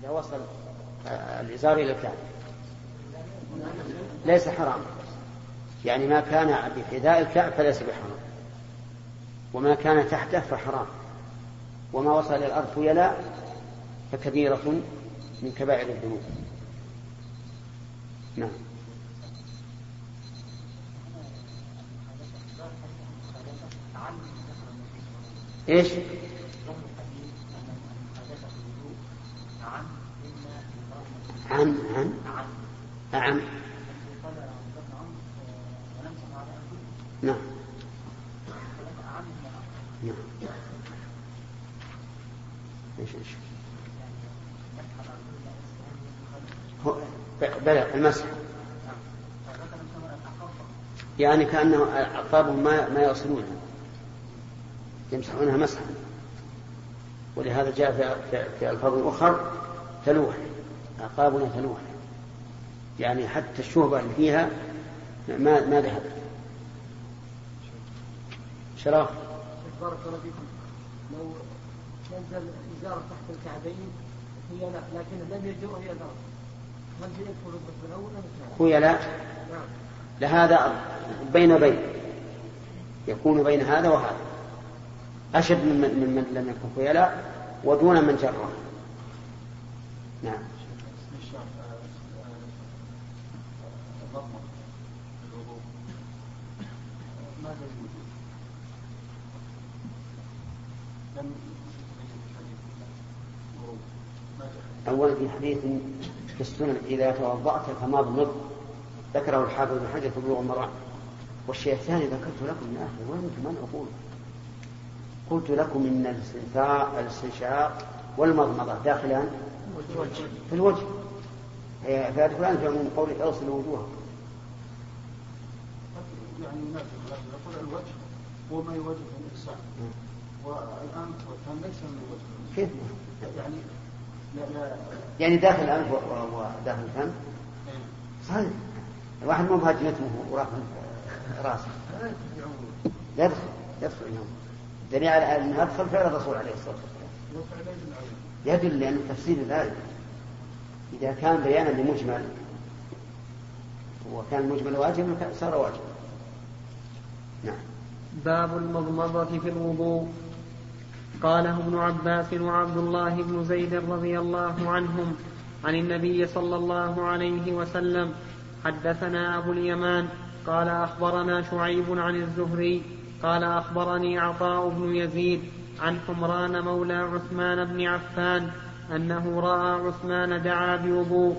إذا وصل الإزار إلى الكعب ليس حرام. يعني ما كان بحذاء الكعب فليس بحرام. وما كان تحته فحرام. وما وصل إلى الأرض خيلاء فكبيرة من كبائر الذنوب. نعم. إيش؟ عن عن عن نعم. نعم. إيش إيش؟ بلى المسح. يعني كأنه أعقابهم ما ما يصلونها. يمسحونها مسحا. ولهذا جاء في, في ألفاظ أخر تلوح. أعقابنا تلوح يعني حتى الشهبة اللي فيها ما ما ذهبت شراف. بارك الله فيكم. لو نزل إزار تحت الكعبين هي لا لكن لم يجر إلى الأرض هل يدخل الأول أم خيلاء نعم. لهذا بين بين. يكون بين هذا وهذا. أشد من من, من لم يكن خيلاء ودون من جره نعم. أولا في حديث في السنن إذا توضأت فمضمض ذكره الحافظ بن حجر في بلوغ المرأة والشيء الثاني ذكرت لكم من آخر وأنتم من أقول؟ قلت لكم إن الاستنشاق والمضمضة داخلان في الوجه. فيدخلان في عموم قولك اغسلوا وجوهكم يعني يقول الوجه هو ما يواجه الانسان والآن والفم ليس من الوجه. كيف؟ يعني لا لا. يعني داخل الانف وداخل الفم؟ صحيح. الواحد مو بهجمته ورافع راسه. يدخل يدخل اليوم. دليل على انه يدخل فعل الرسول عليه الصلاة والسلام. يدل لأن تفسير ذلك إذا كان بيانا لمجمل وكان المجمل واجبا صار واجبا نعم. باب المضمضة في الوضوء. قاله ابن عباس وعبد الله بن زيد رضي الله عنهم عن النبي صلى الله عليه وسلم حدثنا أبو اليمان قال أخبرنا شعيب عن الزهري قال أخبرني عطاء بن يزيد عن حمران مولى عثمان بن عفان أنه رأى عثمان دعا بوضوء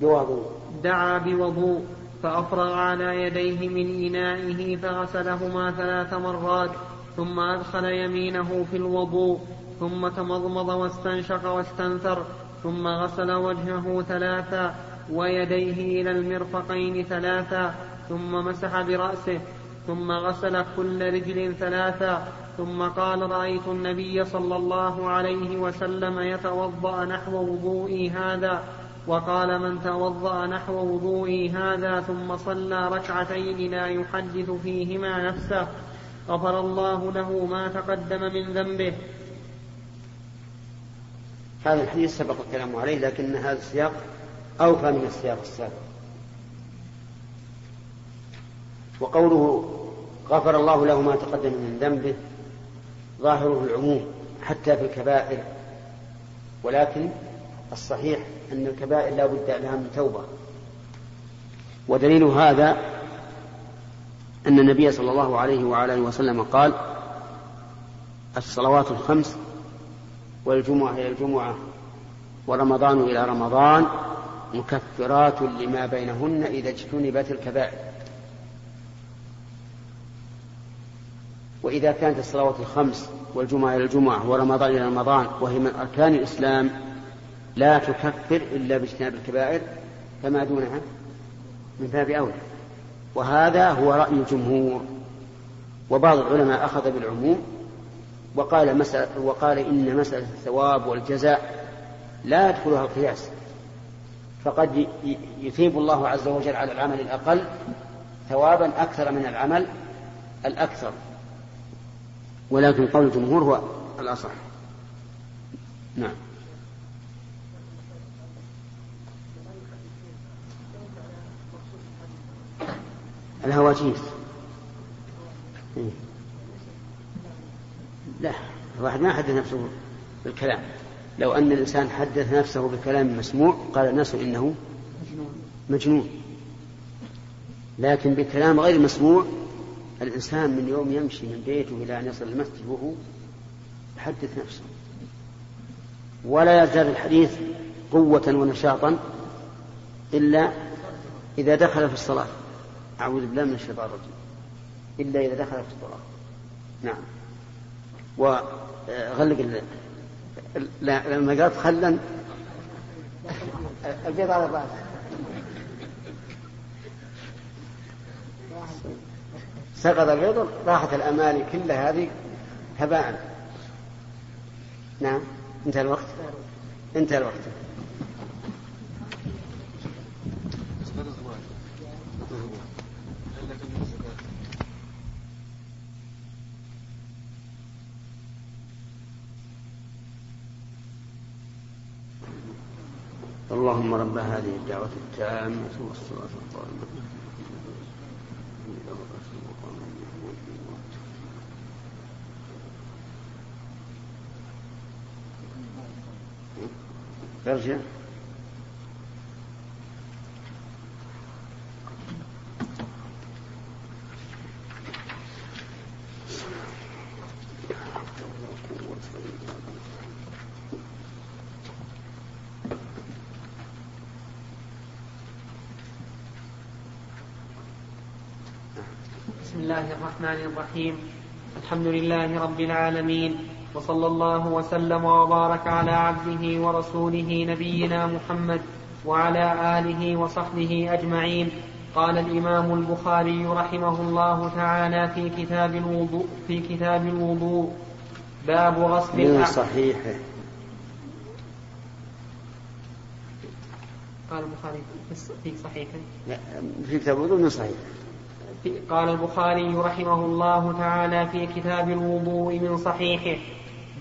بوضوء دعا بوضوء فأفرغ على يديه من إنائه فغسلهما ثلاث مرات ثم أدخل يمينه في الوضوء ثم تمضمض واستنشق واستنثر ثم غسل وجهه ثلاثا ويديه إلى المرفقين ثلاثا ثم مسح برأسه ثم غسل كل رجل ثلاثا ثم قال رأيت النبي صلى الله عليه وسلم يتوضأ نحو وضوئي هذا وقال من توضأ نحو وضوئي هذا ثم صلى ركعتين لا يحدث فيهما نفسه غفر الله له ما تقدم من ذنبه. هذا الحديث سبق الكلام عليه لكن هذا السياق أوفى من السياق السابق. وقوله غفر الله له ما تقدم من ذنبه ظاهره العموم حتى في الكبائر ولكن الصحيح أن الكبائر لا بد لها من توبة. ودليل هذا أن النبي صلى الله عليه وعلى آله وسلم قال الصلوات الخمس والجمعة إلى الجمعة ورمضان إلى رمضان مكفرات لما بينهن إذا اجتنبت الكبائر. وإذا كانت الصلوات الخمس والجمعة إلى الجمعة ورمضان إلى رمضان وهي من أركان الإسلام لا تكفر إلا باجتناب الكبائر فما دونها من باب أولى. وهذا هو رأي الجمهور. وبعض العلماء أخذ بالعموم وقال, مسألة وقال إن مسألة الثواب والجزاء لا يدخلها القياس. فقد يثيب الله عز وجل على العمل الأقل ثوابا أكثر من العمل الأكثر. ولكن قول الجمهور هو الأصح. نعم. الهواتف إيه. لا الواحد ما حدث نفسه بالكلام. لو أن الإنسان حدث نفسه بكلام مسموع قال الناس إنه مجنون. لكن بكلام غير مسموع الإنسان من يوم يمشي من بيته إلى أن يصل المسجد وهو يحدث نفسه. ولا يزداد الحديث قوة ونشاطا إلا إذا دخل في الصلاة. أعوذ بالله من الشيطان الرجيم. إلا إذا دخل في الصلاة. نعم. وغلق لا لما قالت خلا البيض على الرأس. سقط البيض راحت الأماني كلها هذه هباء نعم انتهى الوقت؟ انتهى الوقت. اللهم رب هذه الدعوة التامة والصلاة القائمة. ارجع بسم الله الرحمن الرحيم. الحمد لله رب العالمين. وصلى الله وسلم وبارك على عبده ورسوله نبينا محمد وعلى آله وصحبه أجمعين. قال الإمام البخاري رحمه الله تعالى في كتاب الوضوء في كتاب الوضوء. باب غسل من صحيحه قال البخاري في صحيحه في كتاب الوضوء من صحيح. قال البخاري رحمه الله تعالى في كتاب الوضوء من صحيحه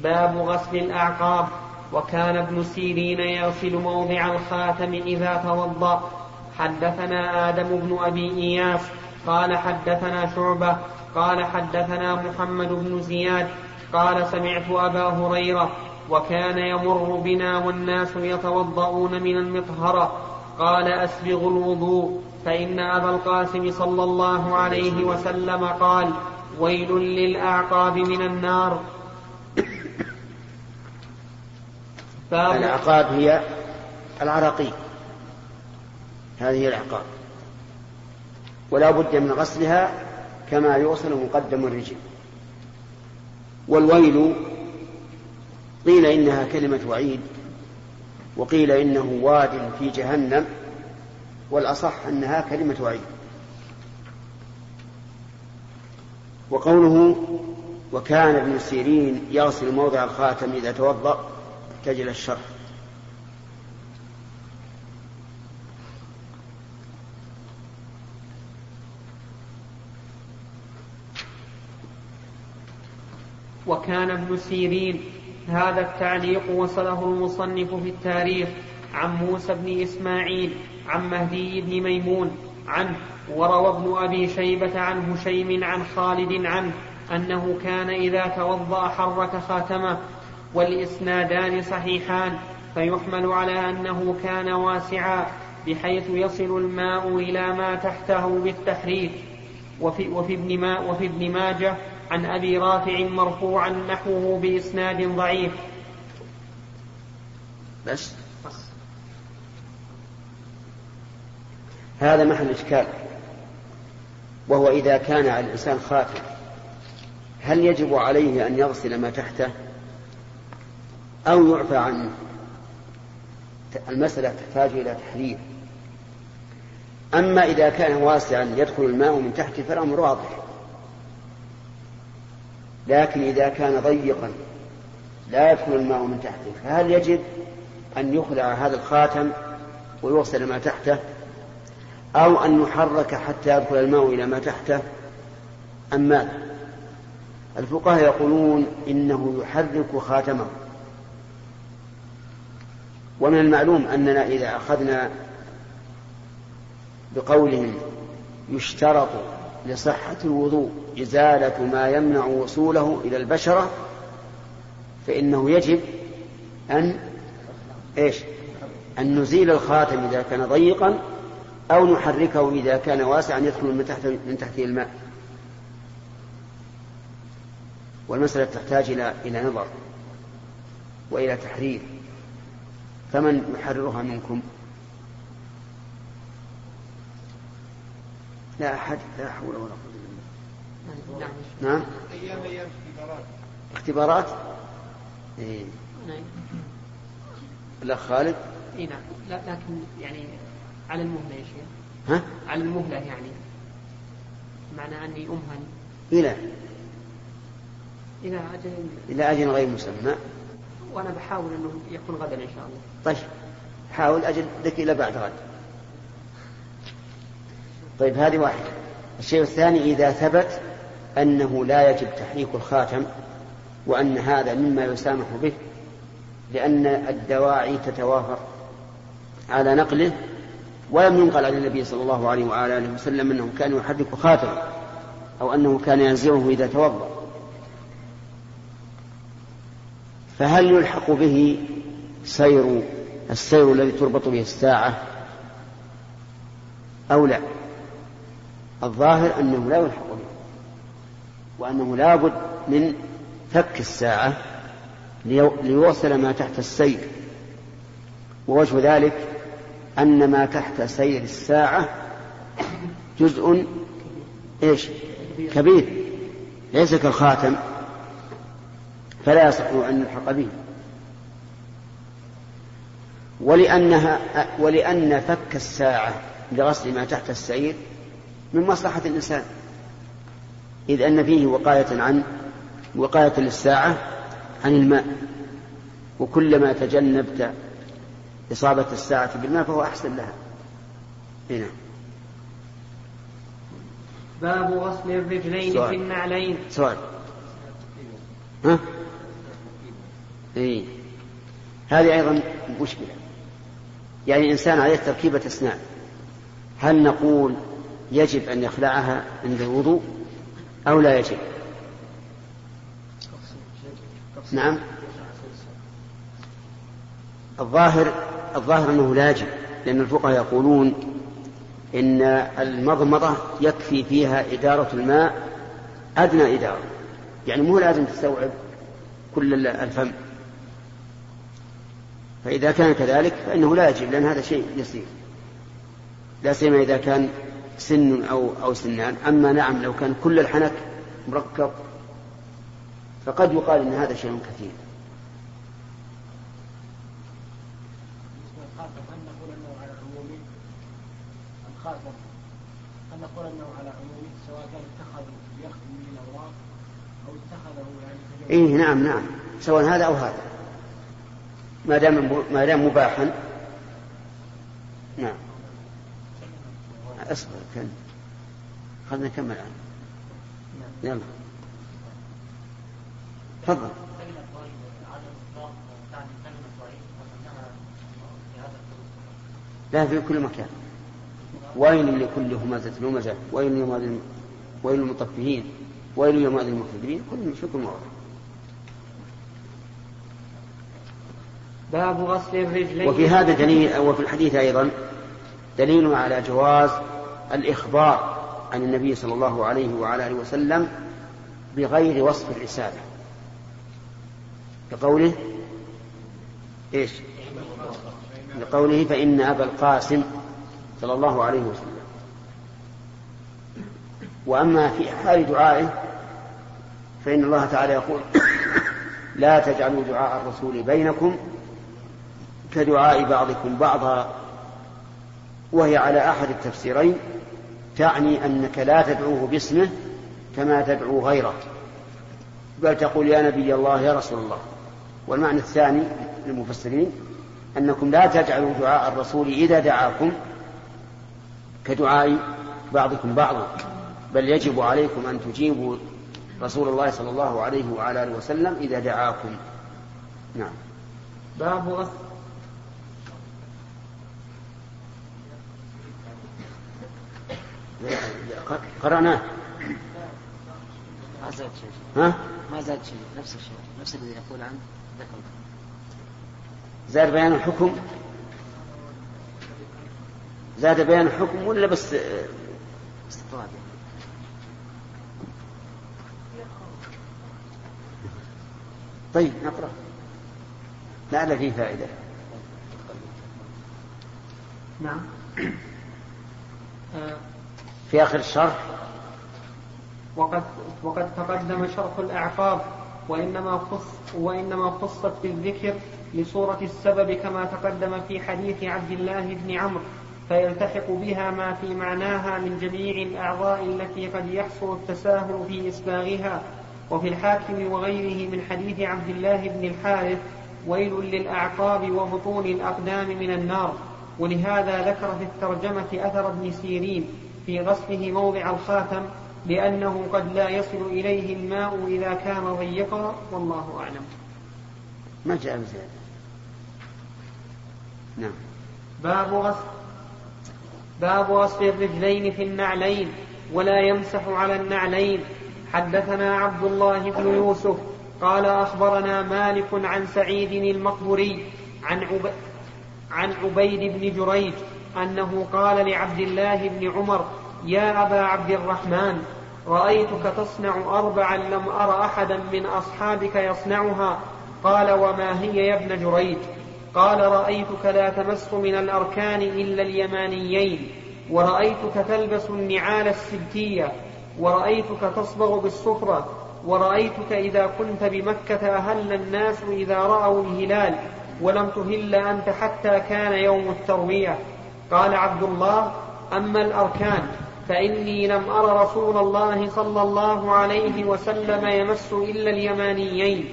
باب غسل الأعقاب وكان ابن سيرين يغسل موضع الخاتم إذا توضأ. حدثنا آدم بن أبي إياس قال حدثنا شعبة قال حدثنا محمد بن زياد قال سمعت أبا هريرة وكان يمر بنا والناس يتوضؤون من المطهرة. قال أسبغ الوضوء. فإن أبا القاسم صلى الله عليه وسلم قال ويل للأعقاب من النار. العقاب هي العراقيل هذه العقاب ولا بد من غسلها كما يغسل مقدم الرجل. والويل قيل إنها كلمة وعيد وقيل إنه واد في جهنم. والأصح أنها كلمة وعيد. وقوله وكان ابن سيرين يغسل موضع الخاتم إذا توضأ تجل الشرح. وكان ابن سيرين هذا التعليق وصله المصنف في التاريخ عن موسى بن إسماعيل عن مهدي بن ميمون عنه وروى ابن أبي شيبة عن هشيم عن خالد عنه أنه كان إذا توضأ حرك خاتمه والإسنادان صحيحان فيحمل على أنه كان واسعا بحيث يصل الماء إلى ما تحته بالتحريك وفي, وفي, ابن, ما وفي ابن ماجه عن أبي رافع مرفوعا نحوه بإسناد ضعيف. بس هذا محل إشكال وهو إذا كان على الإنسان خاتم هل يجب عليه أن يغسل ما تحته؟ أو يعفى عنه؟ المسألة تحتاج إلى تحرير أما إذا كان واسعا يدخل الماء من تحته فالأمر واضح. لكن إذا كان ضيقا لا يدخل الماء من تحته فهل يجب أن يخلع هذا الخاتم ويوصل ما تحته؟ أو أن يحرك حتى يدخل الماء إلى ما تحته. أم ماذا الفقهاء يقولون إنه يحرك خاتمه. ومن المعلوم أننا إذا أخذنا بقولهم يشترط لصحة الوضوء إزالة ما يمنع وصوله إلى البشرة فإنه يجب أن إيش؟ أن نزيل الخاتم إذا كان ضيقا أو نحركه إذا كان واسعا يدخل من تحت من تحته الماء. والمسألة تحتاج إلى إلى نظر وإلى تحرير. فمن يحررها منكم؟ لا أحد لا حول ولا قوة إلا بالله. نعم. أيام أيام اختبارات؟ اختبارات؟ إيه. نعم. الأخ خالد؟ اي نعم. لكن يعني على المهلة يا شيخ. ها؟ على المهلة يعني. معنى أني أمهل إلى. إلى أجل إلى أجل غير مسمى. وأنا بحاول أنه يكون غدا إن شاء الله. طيب. حاول أجل لك إلى بعد غد. طيب هذه واحدة. الشيء الثاني إذا ثبت أنه لا يجب تحريك الخاتم وأن هذا مما يسامح به لأن الدواعي تتوافر على نقله ولم ينقل عن النبي صلى الله عليه وعلى آله وسلم أنه كان يحرك خاتمه أو أنه كان ينزعه إذا توضأ. فهل يلحق به سير السير الذي تربط به الساعة أو لا؟ الظاهر أنه لا يلحق به وأنه لا بد من فك الساعة ليوصل ما تحت السير. ووجه ذلك أن ما تحت سير الساعة جزء إيش؟ كبير. ليس كالخاتم. فلا يصح أن يلحق به. ولأنها ولأن فك الساعة لغسل ما تحت السير من مصلحة الإنسان. إذ أن فيه وقاية عن وقاية للساعة عن الماء. وكلما تجنبت إصابة الساعة بالماء فهو أحسن لها. هنا باب غسل الرجلين سؤال. في النعلين. سؤال. ها؟ إيه. هذه أيضا مشكلة. يعني إنسان عليه تركيبة أسنان. هل نقول يجب أن يخلعها عند الوضوء أو لا يجب؟ نعم. الظاهر الظاهر أنه لا يجب لأن الفقهاء يقولون إن المضمضة يكفي فيها إدارة الماء أدنى إدارة. يعني مو لازم تستوعب كل الفم. فإذا كان كذلك فإنه لا يجب لأن هذا شيء يسير. لا سيما إذا كان سن أو أو سنان. أما نعم لو كان كل الحنك مركب فقد يقال إن هذا شيء كثير. أن نقول أنه على عمومه سواء كان اتخذ بيخدم من الأوراق أو اتخذه يعني إيه نعم نعم. سواء هذا أو هذا. ما دام ما دام مباحا. نعم. أصبر كم خلنا نكمل الآن. يلا. تفضل. لا في كل مكان. ويل لكل همزة لمزة ويل يومئذ ويل للمطففين ويل يومئذ للمكذبين كل في كل موضع باب غسل الرجلين. وفي هذا دليل وفي الحديث أيضا دليل على جواز الإخبار عن النبي صلى الله عليه وعلى آله وسلم بغير وصف الرسالة. كقوله إيش؟ لقوله فإن أبا القاسم صلى الله عليه وسلم. وأما في حال دعائه فإن الله تعالى يقول لا تجعلوا دعاء الرسول بينكم كدعاء بعضكم بعضا وهي على أحد التفسيرين تعني أنك لا تدعوه باسمه كما تدعو غيره. بل تقول يا نبي الله يا رسول الله. والمعنى الثاني للمفسرين أنكم لا تجعلوا دعاء الرسول إذا دعاكم كدعاء بعضكم بعضا بل يجب عليكم أن تجيبوا رسول الله صلى الله عليه وعلى آله وسلم إذا دعاكم. نعم. باب غسل قرأناه. ما زاد شيء. ها؟ ما زاد شيء. نفس الشيء. نفس الذي يقول عنه. ذكر. زاد بيان الحكم؟ زاد بيان الحكم ولا بس استطراد؟ طيب نقرأ. لعل فيه فائدة. نعم. في آخر الشرح. وقد وقد تقدم شرح الأعقاب وإنما خص وإنما خصت بالذكر لصورة السبب كما تقدم في حديث عبد الله بن عمرو. فيلتحق بها ما في معناها من جميع الأعضاء التي قد يحصل التساهل في إسباغها وفي الحاكم وغيره من حديث عبد الله بن الحارث ويل للأعقاب وبطون الأقدام من النار. ولهذا ذكر في الترجمة أثر ابن سيرين في غسله موضع الخاتم لأنه قد لا يصل إليه الماء إذا كان ضيقا والله أعلم. ما جاء بزيادة نعم. باب غسل باب غسل الرجلين في النعلين ولا يمسح على النعلين. حدثنا عبد الله بن يوسف قال أخبرنا مالك عن سعيد المقبري عن عب... عن عبيد بن جريج أنه قال لعبد الله بن عمر يا أبا عبد الرحمن رأيتك تصنع أربعا لم أر أحدا من أصحابك يصنعها. قال وما هي يا ابن جريج؟ قال رأيتك لا تمس من الأركان إلا اليمانيين ورأيتك تلبس النعال السبتية ورأيتك تصبغ بالصفرة ورأيتك إذا كنت بمكة أهل الناس إذا رأوا الهلال ولم تهل أنت حتى كان يوم التروية. قال عبد الله أما الأركان فإني لم أر رسول الله صلى الله عليه وسلم يمس إلا اليمانيين.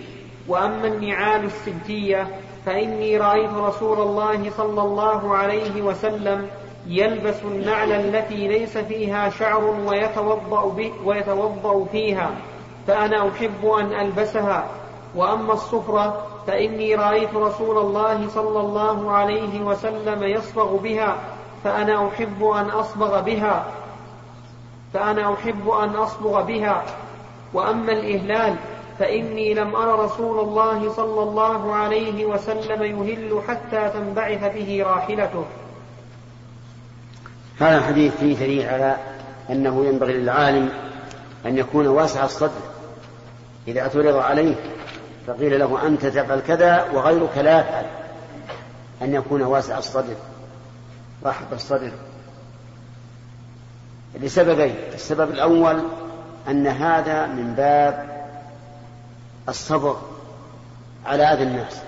وأما النعال السبتية فإني رأيت رسول الله صلى الله عليه وسلم يلبس النعل التي ليس فيها شعر ويتوضأ, به ويتوضأ فيها فأنا أحب أن ألبسها. وأما الصفرة فإني رأيت رسول الله صلى الله عليه وسلم يصبغ بها فأنا أحب أن أصبغ بها. فأنا أحب أن أصبغ بها. وأما الإهلال فإني لم أر رسول الله صلى الله عليه وسلم يهل حتى تنبعث به راحلته. هذا الحديث فيه دليل على أنه ينبغي للعالم أن يكون واسع الصدر. إذا اعترض عليه فقيل له أنت تفعل كذا وغيرك لا يفعل. أن يكون واسع الصدر رحب الصدر. لسببين السبب الأول أن هذا من باب الصبر على أذى الناس.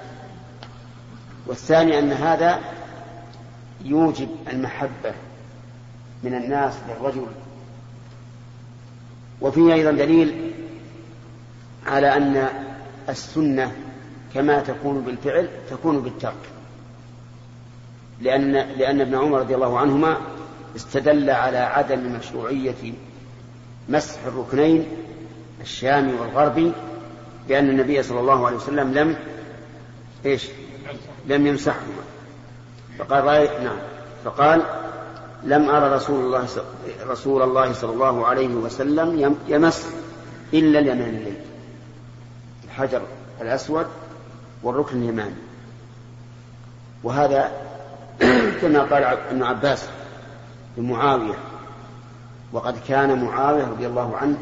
والثاني أن هذا يوجب المحبة من الناس للرجل. وفيه أيضا دليل على أن السنة كما تكون بالفعل تكون بالترك. لأن لأن ابن عمر رضي الله عنهما استدل على عدم مشروعية مسح الركنين الشامي والغربي بأن النبي صلى الله عليه وسلم لم إيش؟ لم يمسحهما. فقال رأي نعم. فقال لم أرى رسول الله رسول الله صلى الله عليه وسلم يمس إلا اليمانيين. الحجر الأسود والركن اليماني. وهذا كما قال ابن عباس لمعاوية. وقد كان معاوية رضي الله عنه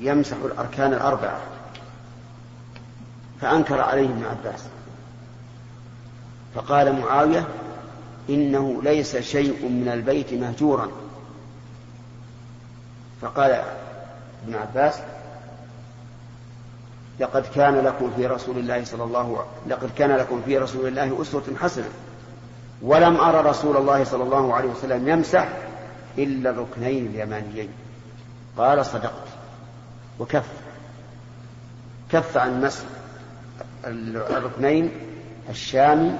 يمسح الأركان الأربعة. فأنكر عليه ابن عباس. فقال معاوية إنه ليس شيء من البيت مهجورا. فقال ابن عباس لقد كان لكم في رسول الله صلى الله لقد كان لكم في رسول الله أسوة حسنة ولم أرى رسول الله صلى الله عليه وسلم يمسح إلا الركنين اليمانيين. قال صدقت. وكف. كف عن مسح. الركنين الشامي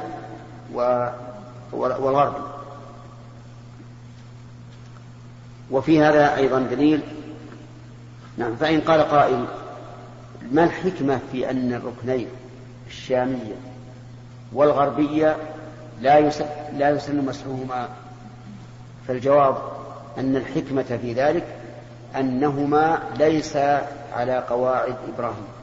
والغربي وفي هذا أيضا دليل. نعم فإن قال قائل ما الحكمة في أن الركنين الشامية والغربية لا لا يسن مسحهما فالجواب أن الحكمة في ذلك أنهما ليس على قواعد إبراهيم.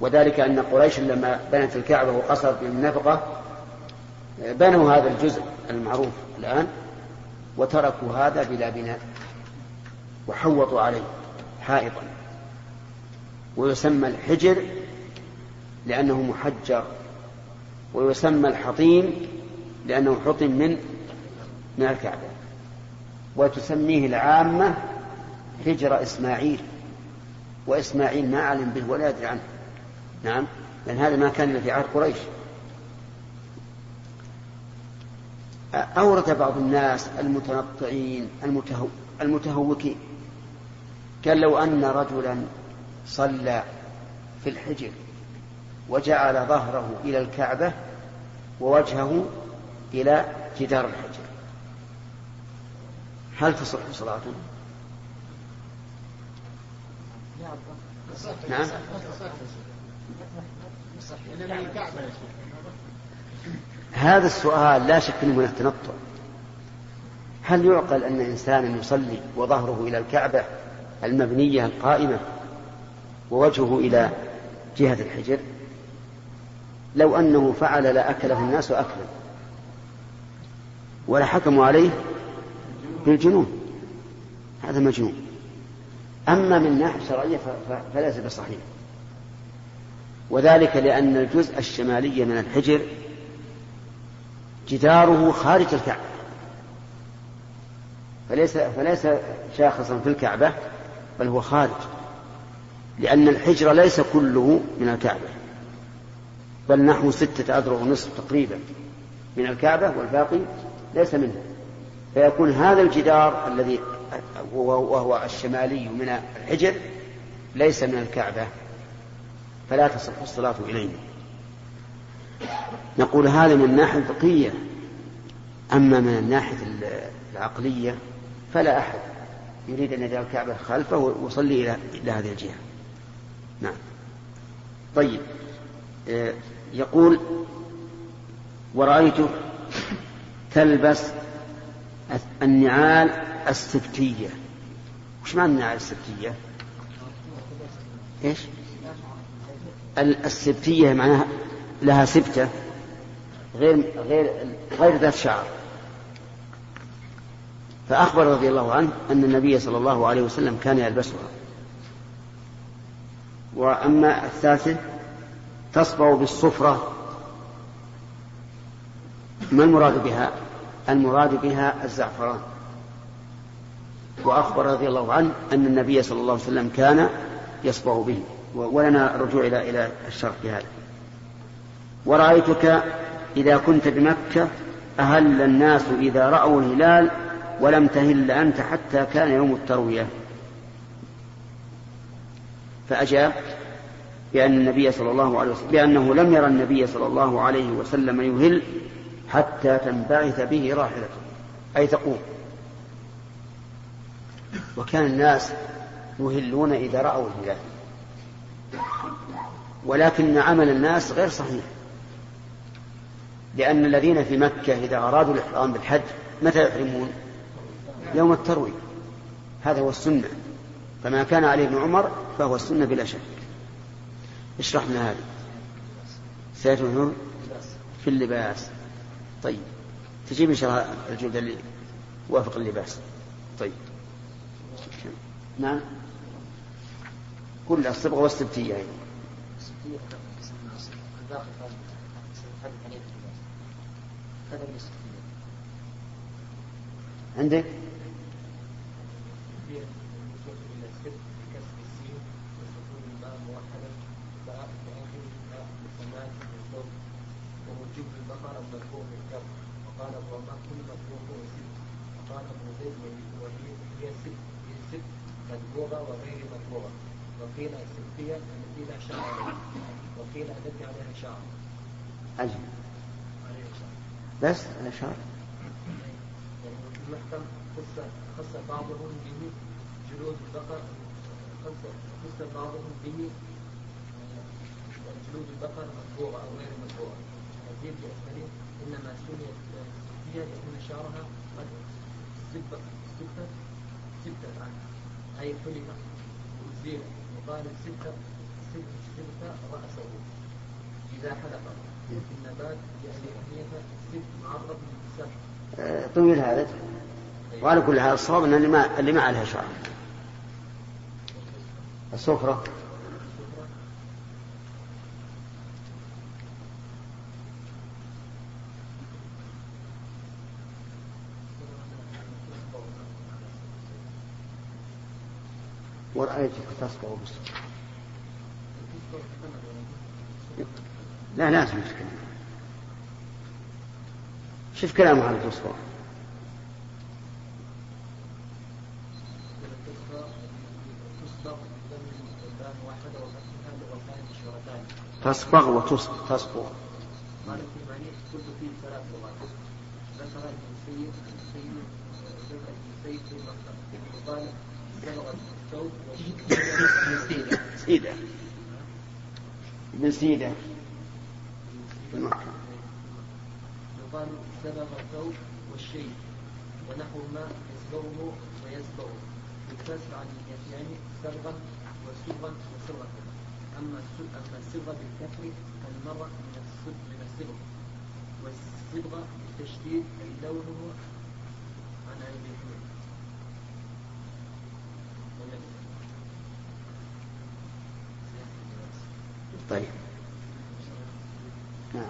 وذلك أن قريش لما بنت الكعبة وقصرت بالنفقة بنوا هذا الجزء المعروف الآن وتركوا هذا بلا بناء وحوطوا عليه حائطا. ويسمى الحجر لأنه محجر ويسمى الحطيم لأنه حطم من من الكعبة. وتسميه العامة حجر إسماعيل وإسماعيل ما علم به ولا يدري عنه. نعم. لأن هذا ما كان في عهد قريش. أورد بعض الناس المتنطعين المتهو المتهوكين. قال لو أن رجلا صلى في الحجر وجعل ظهره إلى الكعبة ووجهه إلى جدار الحجر. هل تصح صلاته؟ نعم. هذا السؤال لا شك أنه من التنطع. هل يعقل أن إنسانا يصلي وظهره إلى الكعبة المبنية القائمة ووجهه إلى جهة الحجر؟ لو أنه فعل لاكله الناس أكلا. ولحكموا عليه بالجنون. هذا مجنون. أما من ناحية شرعية فليس بصحيح. وذلك لأن الجزء الشمالي من الحجر جداره خارج الكعبة. فليس فليس شاخصا في الكعبة بل هو خارج. لأن الحجر ليس كله من الكعبة بل نحو ستة أذرع ونصف تقريبا من الكعبة والباقي ليس منها فيكون هذا الجدار الذي وهو الشمالي من الحجر ليس من الكعبة. فلا تصح الصلاة إليه نقول هذا من الناحية الفقهية. أما من الناحية العقلية فلا أحد يريد أن يجعل الكعبة خلفه ويصلي إلى إلى هذه الجهة. نعم. طيب. آه، يقول ورأيته تلبس النعال السبتية. وش معنى النعال السبتية؟ إيش؟ السبتية معناها لها سبتة غير غير غير ذات شعر. فأخبر رضي الله عنه أن النبي صلى الله عليه وسلم كان يلبسها. وأما الثالثة تصبغ بالصفرة. ما المراد بها؟ المراد بها الزعفران. وأخبر رضي الله عنه أن النبي صلى الله عليه وسلم كان يصبغ به. ولنا الرجوع إلى إلى الشرح في هذا. ورأيتك إذا كنت بمكة أهل الناس إذا رأوا الهلال ولم تهل أنت حتى كان يوم التروية. فأجاب بأن النبي صلى الله عليه وسلم بأنه لم يرى النبي صلى الله عليه وسلم يهل حتى تنبعث به راحلته. أي تقوم. وكان الناس يهلون إذا رأوا الهلال. ولكن عمل الناس غير صحيح. لأن الذين في مكة إذا أرادوا الإحرام بالحج متى يحرمون؟ يوم التروي هذا هو السنة. فما كان عليه ابن عمر فهو السنة بلا شك. اشرح لنا هذه سيأتي في اللباس. طيب. تجيب إن شاء الله الجلد اللي وافق اللباس. طيب. نعم. كلها الصبغة والسبتية أيضا عندك؟ وقال الضمان كل مطبوخ وزيد وقال ابن زيد وهي هي ست. هي ست مدبوغة وغير مدبوغة وقيل السبتية التي لا شعر عليها وقيل التي عليها شعر. أجل. بس على شعر. المحكم خص خص بعضهم به جلود البقر خص خص بعضهم به جلود البقر مطبوعة أو غير مطبوعة. الزيت بأسفله إنما سميت فيها لأن شعرها قد سبت سبت سبت عنه أي حلق وزيل سبت سبت سبت رأسه. إذا حلق وفي النبات يعني السبت معرض من آه، طويل هذا. وعلى كل حال الصواب أن اللي ما اللي ما عليها شعر ورأيتك تصبغ بالسفرة لا لازم تكلم شوف كلامه على التصبغ تصبغ وتصبغ تصبغ قال في معنيه فيه ثلاث ذكر ابن سيد ابن المكتب وقال بلغ الثوب سيدة. سيدة ابن سيدة. يقال سبغ الثوب والشيء ونحو ما يسبغه ويسبغه بالكسر عن اليتين سبغا وسبغا وسبغة أما أما الصبغة بالكسر فالمرة من من الصبغ والصبغة بالتشديد أي لونه عن أبي طيب. نعم.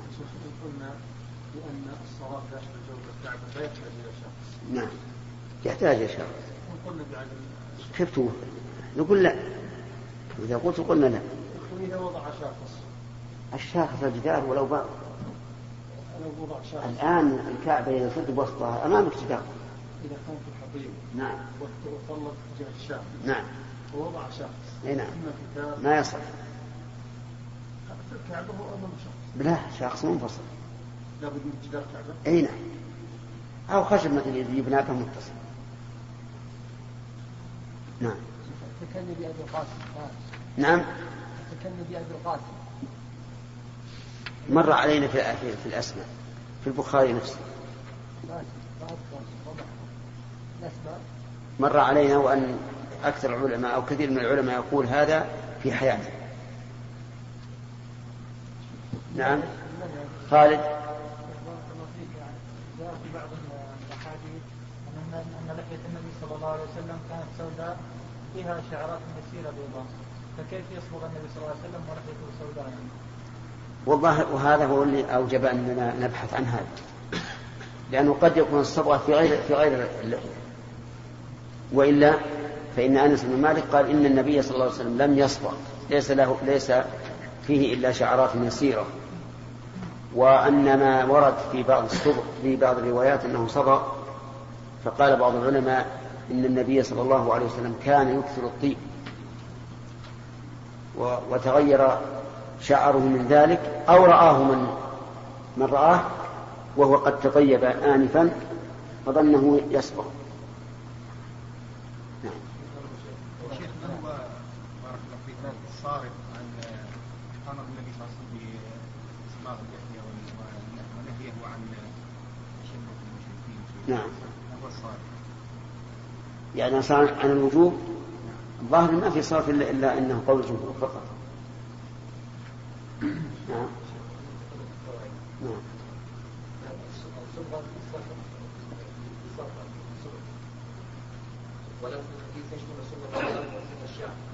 قلنا بأن الصواب داخل الجوف الكعبة لا يحتاج إلى شخص نعم. يحتاج إلى شخص بعدم كيف تقول؟ نقول لا. إذا قلت قلنا لا. وإذا وضع شخص الشاخص الجدار ولو بقى لو وضع شخص الآن الكعبة إذا صرت بوسطها أمامك جدار إذا كان في الحضيض نعم. وطلق جهة الشام نعم. ووضع شخص اي نعم. ما يصح. الكعبة هو أمام شخص. لا شخص منفصل. لابد من جدار كعبة. أي نعم. أو خشب مثل يبنى كم متصل. نعم. تكلم بأبي القاسم نعم. تكلم بأبي القاسم. مر علينا في في, في الأسماء. في البخاري نفسه. مر علينا وأن أكثر العلماء أو كثير من العلماء يقول هذا في حياته. نعم. خالد. بعض الاحاديث ان ان لحيه النبي صلى الله عليه وسلم كانت سوداء فيها شعرات يسيره بيضاء فكيف يصبغ النبي صلى الله عليه وسلم ولحيته سوداء؟ والله وهذا هو اللي أوجب أننا نبحث عن هذا. لأنه قد يكون الصبغة في غير في غير اللحية. وإلا فإن أنس بن مالك قال إن النبي صلى الله عليه وسلم لم يصبغ. ليس له ليس فيه إلا شعرات يسيرة. وأن ما ورد في بعض الصبغ في بعض الروايات أنه صبغ فقال بعض العلماء إن النبي صلى الله عليه وسلم كان يكثر الطيب. وتغير شعره من ذلك أو رآه من من رآه وهو قد تطيب آنفا فظنه يصبغ نعم. شيخ هو بارك الله فيك؟ الصارف عن أمر النبي صلى الله عليه وسلم باصباغ اللحيه وال- ونهيه عن تشبه المشركين نعم. يعني صار عن الوجوب الظاهر ما في صرف إلا, إلا أنه قول الجمهور فقط. نعم. نعم.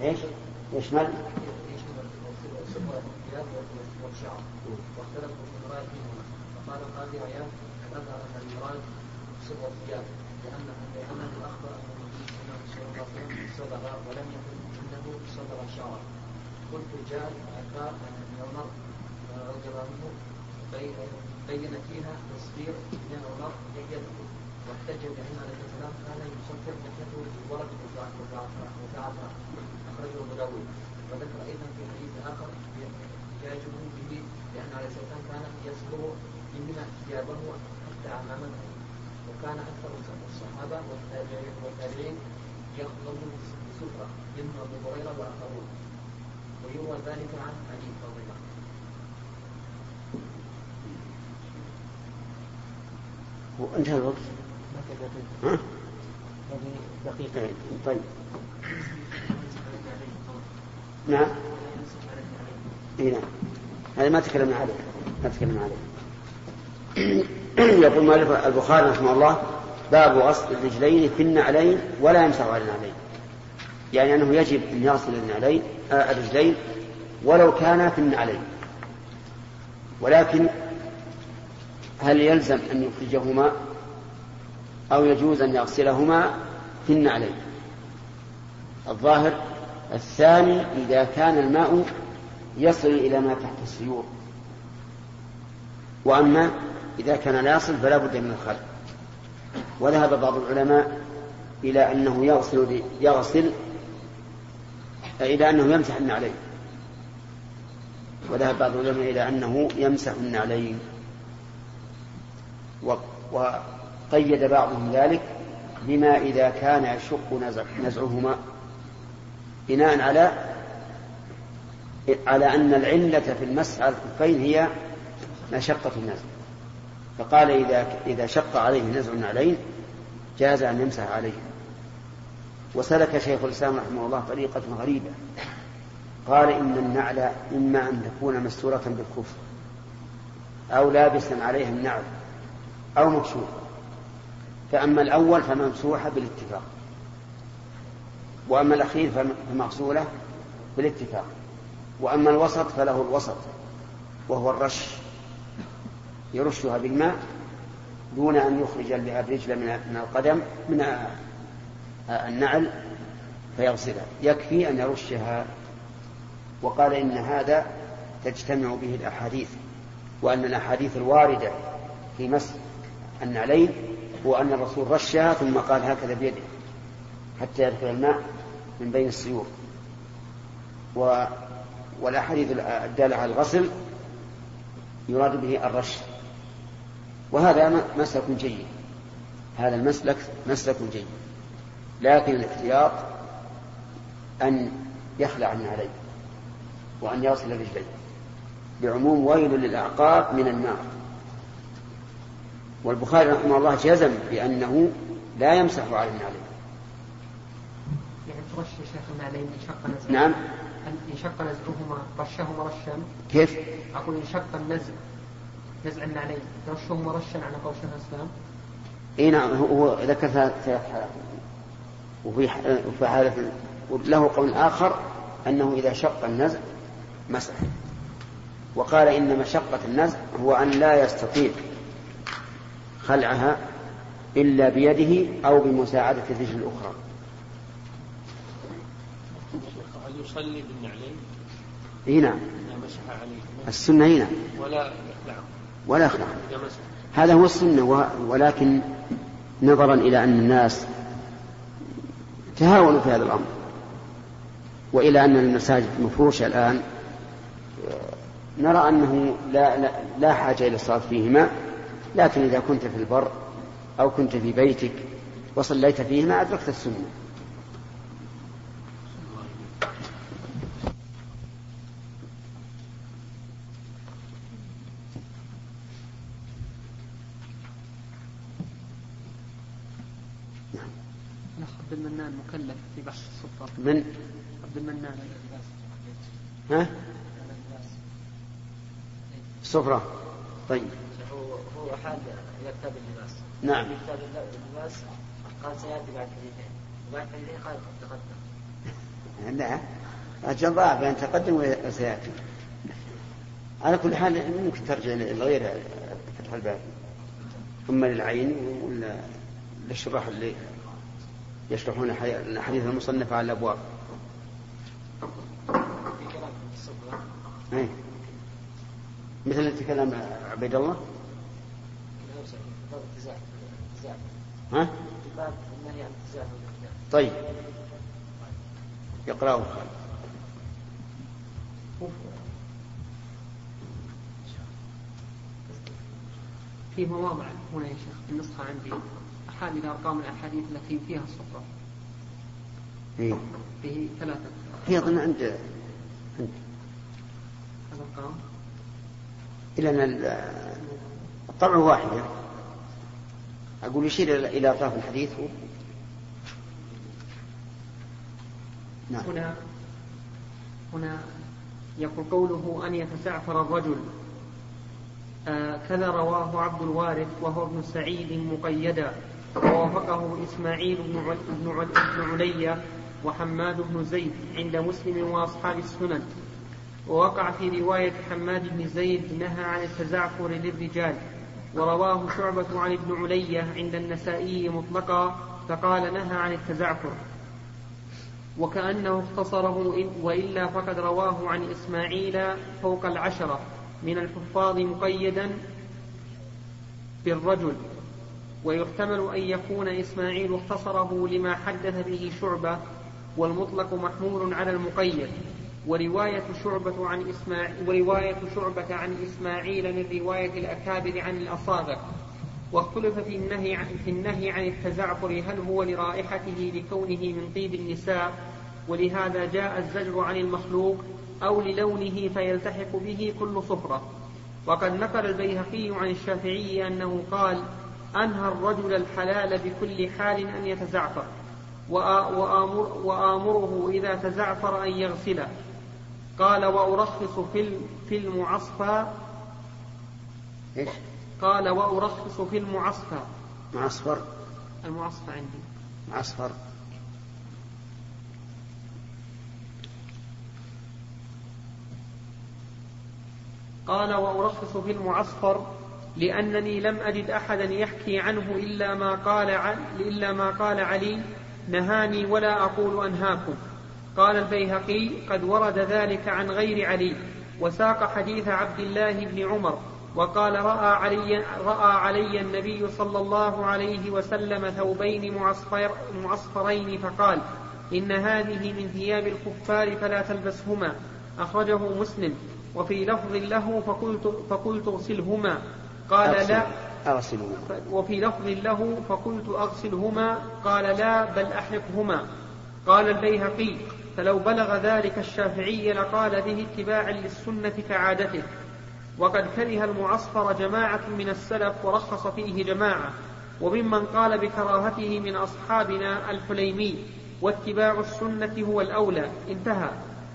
إيش؟ يشمل واختلفوا في منهما فقال ان صبغه الثياب لأنه لأنه اخبر ان النبي صلى الله عليه وسلم صبغ ولم يقل انه صبغ الشعر قلت جاء عقاب ان عمر رضي الله عنه بين فيها تصوير ابن عمر لحيته واحتج بان عليه السلام كان يصفر لحيته بالورد وزعفران أخرجه أبو داود. وذكر أيضا في حديث آخر احتجاجه به لأن عليه السلام كان يصبر منها ثيابه حتى عمامته وكان أكثر الصحابه والتابعين والتابعين يخضرون بسفره منهم أبو هريرة واخرون ويروى ذلك عن علي رضي الله عنه. انتهى الوقت. ها؟ دقيقة. إيه، طيب. نعم. اي نعم. هذا ما تكلمنا عليه. ما تكلمنا عليه. يقول مؤلف البخاري رحمه الله باب غسل الرجلين في النعلين ولا يمسح على النعلين. يعني أنه يجب أن يغسل النعلين آه الرجلين ولو كانا في النعلين. ولكن هل يلزم أن يخرجهما أو يجوز أن يغسلهما في النعلين؟ الظاهر الثاني إذا كان الماء يصل إلى ما تحت السيور. وأما إذا كان لا يصل فلا بد من الخلع وذهب بعض العلماء إلى أنه يغسل يغسل إلى أنه يمسح النعلين. وذهب بعض العلماء إلى أنه يمسح النعلين. وقيد بعضهم ذلك بما إذا كان يشق نزع نزعهما بناء على على أن العلة في المسح على الخفين هي مشقة النزع. فقال إذا إذا شق عليه نزع النعلين جاز أن يمسح عليه. وسلك شيخ الإسلام رحمه الله طريقة غريبة. قال إن النعل إما أن تكون مستورة بالكفر أو لابسا عليها النعل أو مكشوفة فأما الأول فممسوحة بالاتفاق وأما الأخير فمغسولة بالاتفاق وأما الوسط فله الوسط وهو الرش. يرشها بالماء دون أن يخرج الرجل من القدم من النعل فيغسلها. يكفي أن يرشها. وقال إن هذا تجتمع به الأحاديث وأن الأحاديث الواردة في مسح النعلين هو أن الرسول رشها ثم قال هكذا بيده حتى يدخل الماء من بين السيور و والأحاديث الدالة على الغسل يراد به الرش. وهذا مسلك جيد. هذا المسلك مسلك جيد. لكن الاحتياط أن يخلع عليه وأن يصل رجليه. بعموم ويل للأعقاب من النار. والبخاري رحمه الله جزم بأنه لا يمسح على النعلين يعني ترش يا شيخ النعلين انشق نزع نعم. انشق نزعهما رشهما رشا. كيف؟ أقول انشق النزع نزع النعلين ترشهما رشا على قول شيخ الإسلام؟ إي نعم هو ذكر ثلاث حالات. وفي وفي حالة له قول آخر أنه إذا شق النزع مسح. وقال إن مشقة النزع هو أن لا يستطيع خلعها إلا بيده أو بمساعدة الرجل الأخرى. هل يصلي بالنعلين؟ إي نعم. عليه. السنة هنا ولا يخلعه ولا يخلع. هذا هو السنة ولكن نظرا إلى أن الناس تهاونوا في هذا الأمر وإلى أن المساجد مفروشة الآن. نرى أنه لا, لا, لا حاجة إلى الصلاة فيهما لكن إذا كنت في البر أو كنت في بيتك وصليت فيهما أدركت السنة الأخ عبد المنان مكلف في بحث السلطة من عبد المنان. ها؟ السفرة طيب. هو حال إلى كتاب اللباس. نعم. في كتاب اللباس قال سيأتي بعد حديثين وبعد حديثين قال قد تقدم. لا أجل ضاع بين تقدم وسيأتي. على كل حال ممكن ترجع لغير فتح الباب. ثم للعين ولا للشراح اللي يشرحون الأحاديث المصنفة على الأبواب. كلام أي. مثل تكلم عبيد الله؟ ها؟ طيب. يقرأه. خالد في مواضع هنا يا شيخ النسخة عندي. أحاديث أرقام الأحاديث التي فيها الصفرة إيه. فيه ثلاثة. هي أظن عند عند الأرقام. إلى أن ال- الطبع واحدة. أقول يشير إلى أطراف الحديث. هو نعم. هنا هنا يقول قوله أن يتزعفر الرجل. آه كذا رواه عبد الوارث وهو ابن سعيد مقيدا. ووافقه إسماعيل بن عل- بن عل- بن علي وحماد بن زيد عند مسلم وأصحاب السنن. ووقع في رواية حماد بن زيد نهى عن التزعفر للرجال. ورواه شعبة عن ابن علي عند النسائي مطلقا فقال نهى عن التزعفر. وكأنه اختصره وإلا فقد رواه عن إسماعيل فوق العشرة من الحفاظ مقيدا بالرجل. ويحتمل أن يكون إسماعيل اختصره لما حدث به شعبة والمطلق محمول على المقيد. ورواية شعبة عن إسماعيل ورواية شعبة عن إسماعيل من رواية الأكابر عن الأصابع. واختلف في النهي عن في النهي عن التزعفر هل هو لرائحته لكونه من طيب النساء ولهذا جاء الزجر عن المخلوق أو للونه فيلتحق به كل صفرة. وقد نقل البيهقي عن الشافعي أنه قال أنهى الرجل الحلال بكل حال أن يتزعفر وآ- وآمر وآمره إذا تزعفر أن يغسله. قال وأرخص في المعصفى إيش؟ قال وأرخص في المعصفى معصفر. المعصفى عندي. معصفر. قال وأرخص في المعصفر. لأنني لم أجد أحدا يحكي عنه إلا ما قال عن إلا ما قال علي نهاني ولا أقول أنهاكم. قال البيهقي قد ورد ذلك عن غير علي وساق حديث عبد الله بن عمر وقال رأى علي, رأى علي النبي صلى الله عليه وسلم ثوبين معصفر معصفرين فقال إن هذه من ثياب الكفار فلا تلبسهما أخرجه مسلم وفي لفظ له فقلت, فقلت اغسلهما. قال لا. أغسلهما وفي لفظ له فقلت أغسلهما. قال لا بل أحرقهما قال البيهقي فلو بلغ ذلك الشافعي لقال به اتباعا للسنة كعادته. وقد كره المعصفر جماعة من السلف ورخص فيه جماعة. وممن قال بكراهته من أصحابنا الحليمي واتباع السنة هو الأولى. انتهى.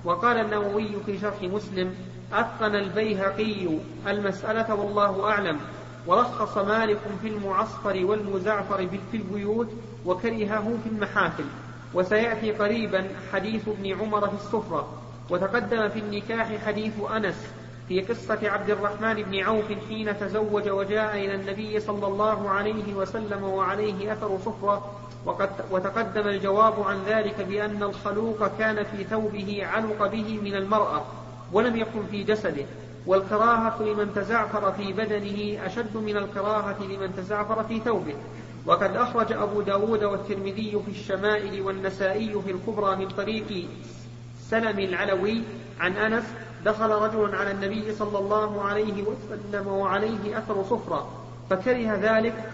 وقال النووي في شرح مسلم أتقن البيهقي المسألة والله أعلم ورخص مالك في المعصفر والمزعفر في البيوت وكرهه في المحافل وسيأتي قريبا حديث ابن عمر في السفرة وتقدم في النكاح حديث أنس في قصة عبد الرحمن بن عوف حين تزوج وجاء إلى النبي صلى الله عليه وسلم وعليه أثر صفرة وقد وتقدم الجواب عن ذلك بأن الخلوق كان في ثوبه علق به من المرأة ولم يكن في جسده والكراهة لمن تزعفر في بدنه أشد من الكراهة لمن تزعفر في ثوبه. وقد أخرج أبو داود والترمذي في الشمائل والنسائي في الكبرى من طريق سلم العلوي عن أنس دخل رجل على النبي صلى الله عليه وسلم وعليه أثر صفرة فكره ذلك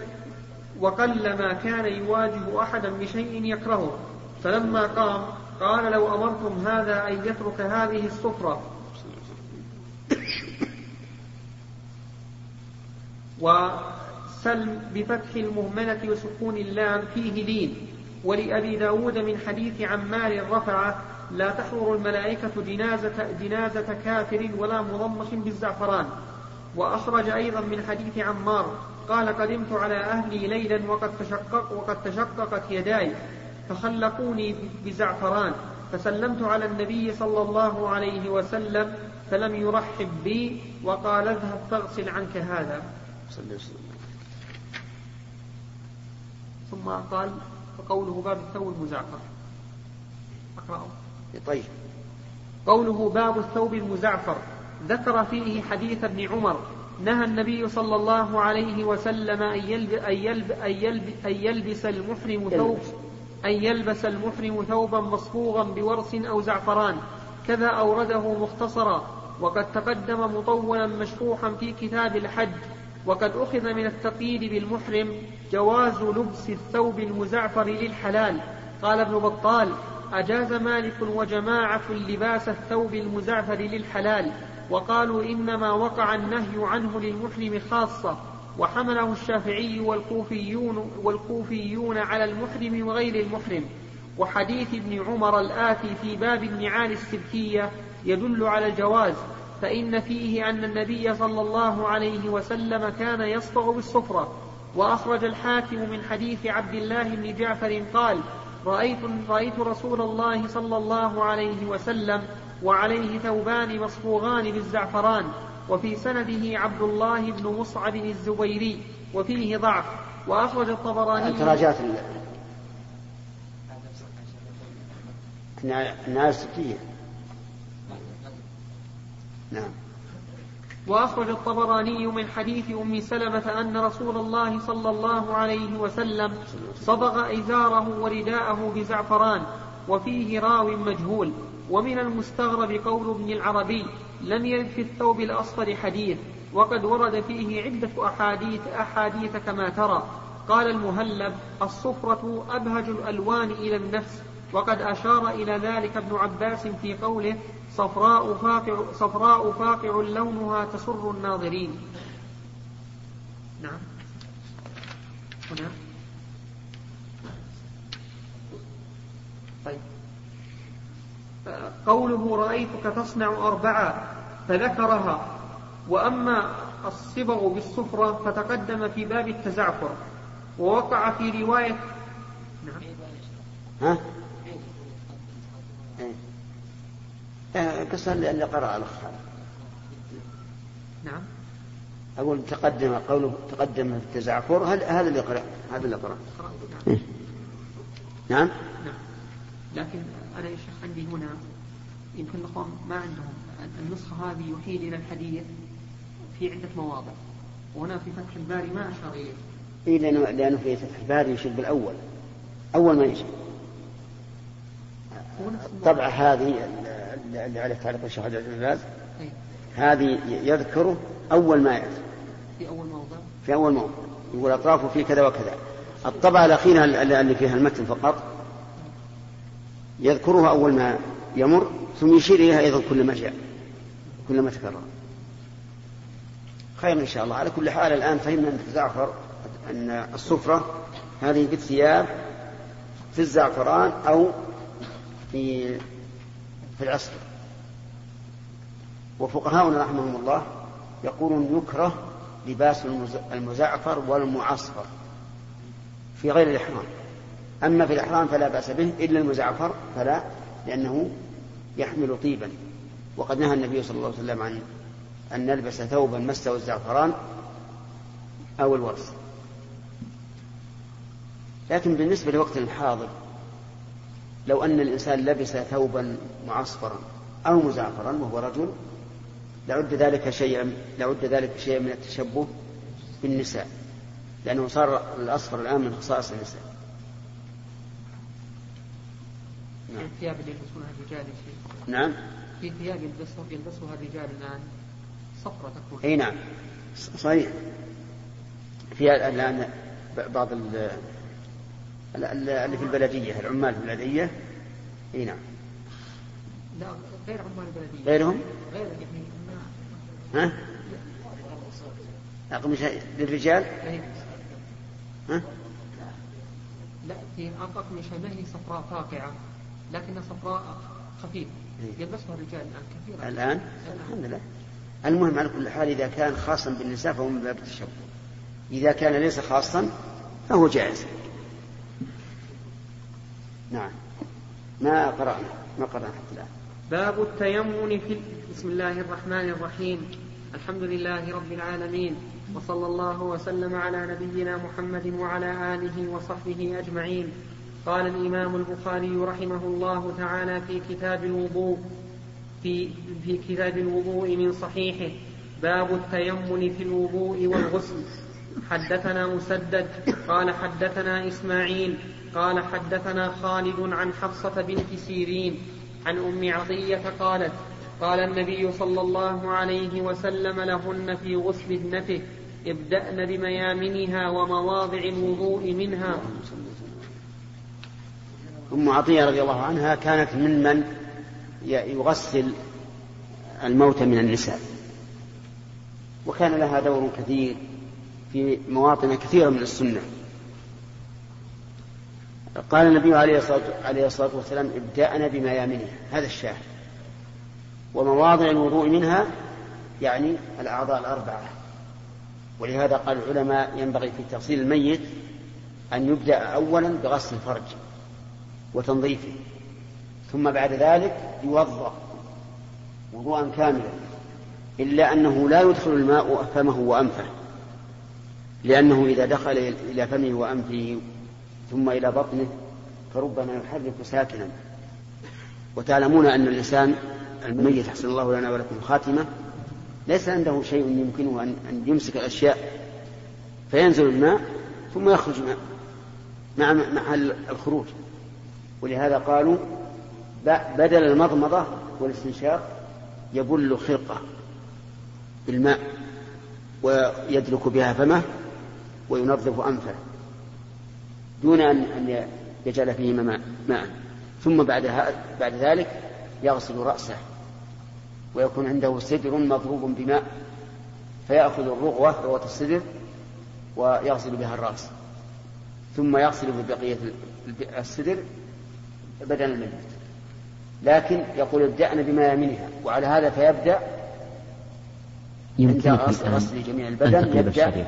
وقل ما كان يواجه أحدا بشيء يكرهه. فلما قام قال لو أمرتم هذا أن يترك هذه الصفرة وسلم بفتح المهملة وسكون اللام فيه لين ولأبي داود من حديث عمار رفعه لا تحضر الملائكة جنازة, جنازة كافر ولا مضمخ بالزعفران. وأخرج أيضا من حديث عمار قال قدمت على أهلي ليلا وقد تشقق وقد تشققت يداي فخلقوني بزعفران. فسلمت على النبي صلى الله عليه وسلم فلم يرحب بي وقال اذهب فاغسل عنك هذا. ثم قال وقوله باب الثوب المزعفر. أقرأه. طيب. قوله باب الثوب المزعفر. ذكر فيه حديث ابن عمر نهى النبي صلى الله عليه وسلم أن يلب أن يلب أن يلب أن يلبس المحرم ثوب أن يلبس المحرم ثوبا مصبوغا بورس أو زعفران كذا أورده مختصرا وقد تقدم مطولا مشروحا في كتاب الحج وقد أخذ من التقييد بالمحرم جواز لبس الثوب المزعفر للحلال. قال ابن بطال أجاز مالك وجماعة لباس الثوب المزعفر للحلال. وقالوا إنما وقع النهي عنه للمحرم خاصة وحمله الشافعي والكوفيون والكوفيون على المحرم وغير المحرم وحديث ابن عمر الآتي في باب النعال السبكية يدل على الجواز فإن فيه أن النبي صلى الله عليه وسلم كان يصفغ بالصفرة. وأخرج الحاكم من حديث عبد الله بن جعفر قال رأيت, رأيت رسول الله صلى الله عليه وسلم وعليه ثوبان مصفوغان بالزعفران وفي سنده عبد الله بن مصعب الزبيري وفيه ضعف. وأخرج الطبراني تراجعت النهاية الستية. نعم. وأخرج الطبراني من حديث أم سلمة أن رسول الله صلى الله عليه وسلم صبغ إزاره ورداءه بزعفران وفيه راو مجهول. ومن المستغرب قول ابن العربي لم يرد في الثوب الأصفر حديث وقد ورد فيه عدة أحاديث أحاديث كما ترى. قال المهلب الصفرة أبهج الألوان إلى النفس وقد أشار إلى ذلك ابن عباس في قوله صفراء فاقع, صفراء فاقع لونها تسر الناظرين. نعم. هنا. طيب. قوله رأيتك تصنع أربعة فذكرها وأما الصبغ بالصفرة فتقدم في باب التزعفر ووقع في رواية نعم. ها؟ قصة اللي قرأ الأخ نعم. أقول تقدم قوله تقدم في التزعفر هذا اللي قرأ هذا اللي قرأ. نعم. نعم؟ نعم. لكن أنا يا شيخ عندي هنا يمكن الأخوان ما عندهم. النسخة هذه يحيل إلى الحديث في عدة مواضع. وهنا في فتح الباري ما أشار إليه. إيه لأنه, لأنه في فتح الباري يشير بالأول. أول ما يجي الطبعة هذه اللي عليه تعليق الشيخ عبد العزيز. إيه. هذه يذكره أول ما يأتي في أول موضع. في أول موضع. يقول أطرافه في كذا وكذا. الطبعة الأخيرة اللي فيها المتن فقط. يذكرها أول ما يمر ثم يشير إليها أيضا كلما جاء كلما تكرر. خير إن شاء الله. على كل حال الآن فهمنا أن الزعفر أن الصفرة هذه في الثياب في الزعفران أو في في العصر. وفقهاؤنا رحمهم الله يقولون يكره لباس المزعفر والمعصفر في غير الإحرام. أما في الإحرام فلا بأس به إلا المزعفر فلا لأنه يحمل طيبا. وقد نهى النبي صلى الله عليه وسلم عن أن نلبس ثوبا مسه الزعفران أو الورس لكن بالنسبة لوقت الحاضر لو أن الإنسان لبس ثوبا معصفرا أو مزعفرا وهو رجل لعد ذلك شيئا لعد ذلك شيئا من التشبه بالنساء لأنه صار الأصفر الآن من خصائص النساء نعم. الثياب اللي يلبسونها الرجال نعم. في ثياب يلبسها يلبسها الرجال الآن. صفرة تكون. إي نعم. صحيح. في الآن بعض اللي في البلدية العمال في البلدية. إي نعم. لا غير عمال البلدية. غيرهم؟ غير يعني ها؟ أقمشة للرجال؟ ها؟ لا في أقمشة ما هي صفراء فاقعة لكنها صفراء خفيفة يلبسها الرجال الآن كثيرا. الآن؟ الحمد لله. المهم على كل حال إذا كان خاصا بالنساء فهو من باب التشبه. إذا كان ليس خاصا فهو جائز. نعم. ما قرأنا؟ ما قرأنا حتى الآن. باب التيمم في بسم الله الرحمن الرحيم. الحمد لله رب العالمين. وصلى الله وسلم على نبينا محمد وعلى آله وصحبه أجمعين. قال الإمام البخاري رحمه الله تعالى في كتاب الوضوء في في كتاب الوضوء من صحيحه باب التيمم في الوضوء والغسل. حدثنا مسدد قال حدثنا إسماعيل قال حدثنا خالد عن حفصة بنت سيرين عن أم عطية قالت قال النبي صلى الله عليه وسلم لهن في غسل ابنته ابدأن بميامنها ومواضع الوضوء منها. أم عطية رضي الله عنها كانت ممن يغسل الموت من النساء. وكان لها دور كثير في مواطن كثيرة من السنة. قال النبي عليه الصلاة, والسلام ابدأنا بميامنها هذا الشاهد. ومواضع الوضوء منها يعني الأعضاء الأربعة. ولهذا قال العلماء ينبغي في تغسيل الميت أن يبدأ أولا بغسل الفرج. وتنظيفه. ثم بعد ذلك يوضأ وضوءا كاملا إلا أنه لا يدخل الماء فمه وأنفه لأنه إذا دخل إلى فمه وأنفه ثم إلى بطنه فربما يحرك ساكنا. وتعلمون أن الإنسان الميت أحسن الله لنا ولكم خاتمة ليس عنده شيء يمكنه أن يمسك الأشياء فينزل الماء ثم يخرج مع مع الخروج. ولهذا قالوا بدل المضمضة والاستنشاق يبل خرقة بالماء ويدلك بها فمه وينظف أنفه دون أن يجعل فيه ماء ثم بعد بعد ذلك يغسل رأسه ويكون عنده سدر مضروب بماء فيأخذ الرغوة رغوة السدر ويغسل بها الرأس. ثم يغسل ببقية السدر بدن الميت لكن يقول ابدأنا بما يمينها وعلى هذا فيبدأ عند غسل جميع البدن يبدأ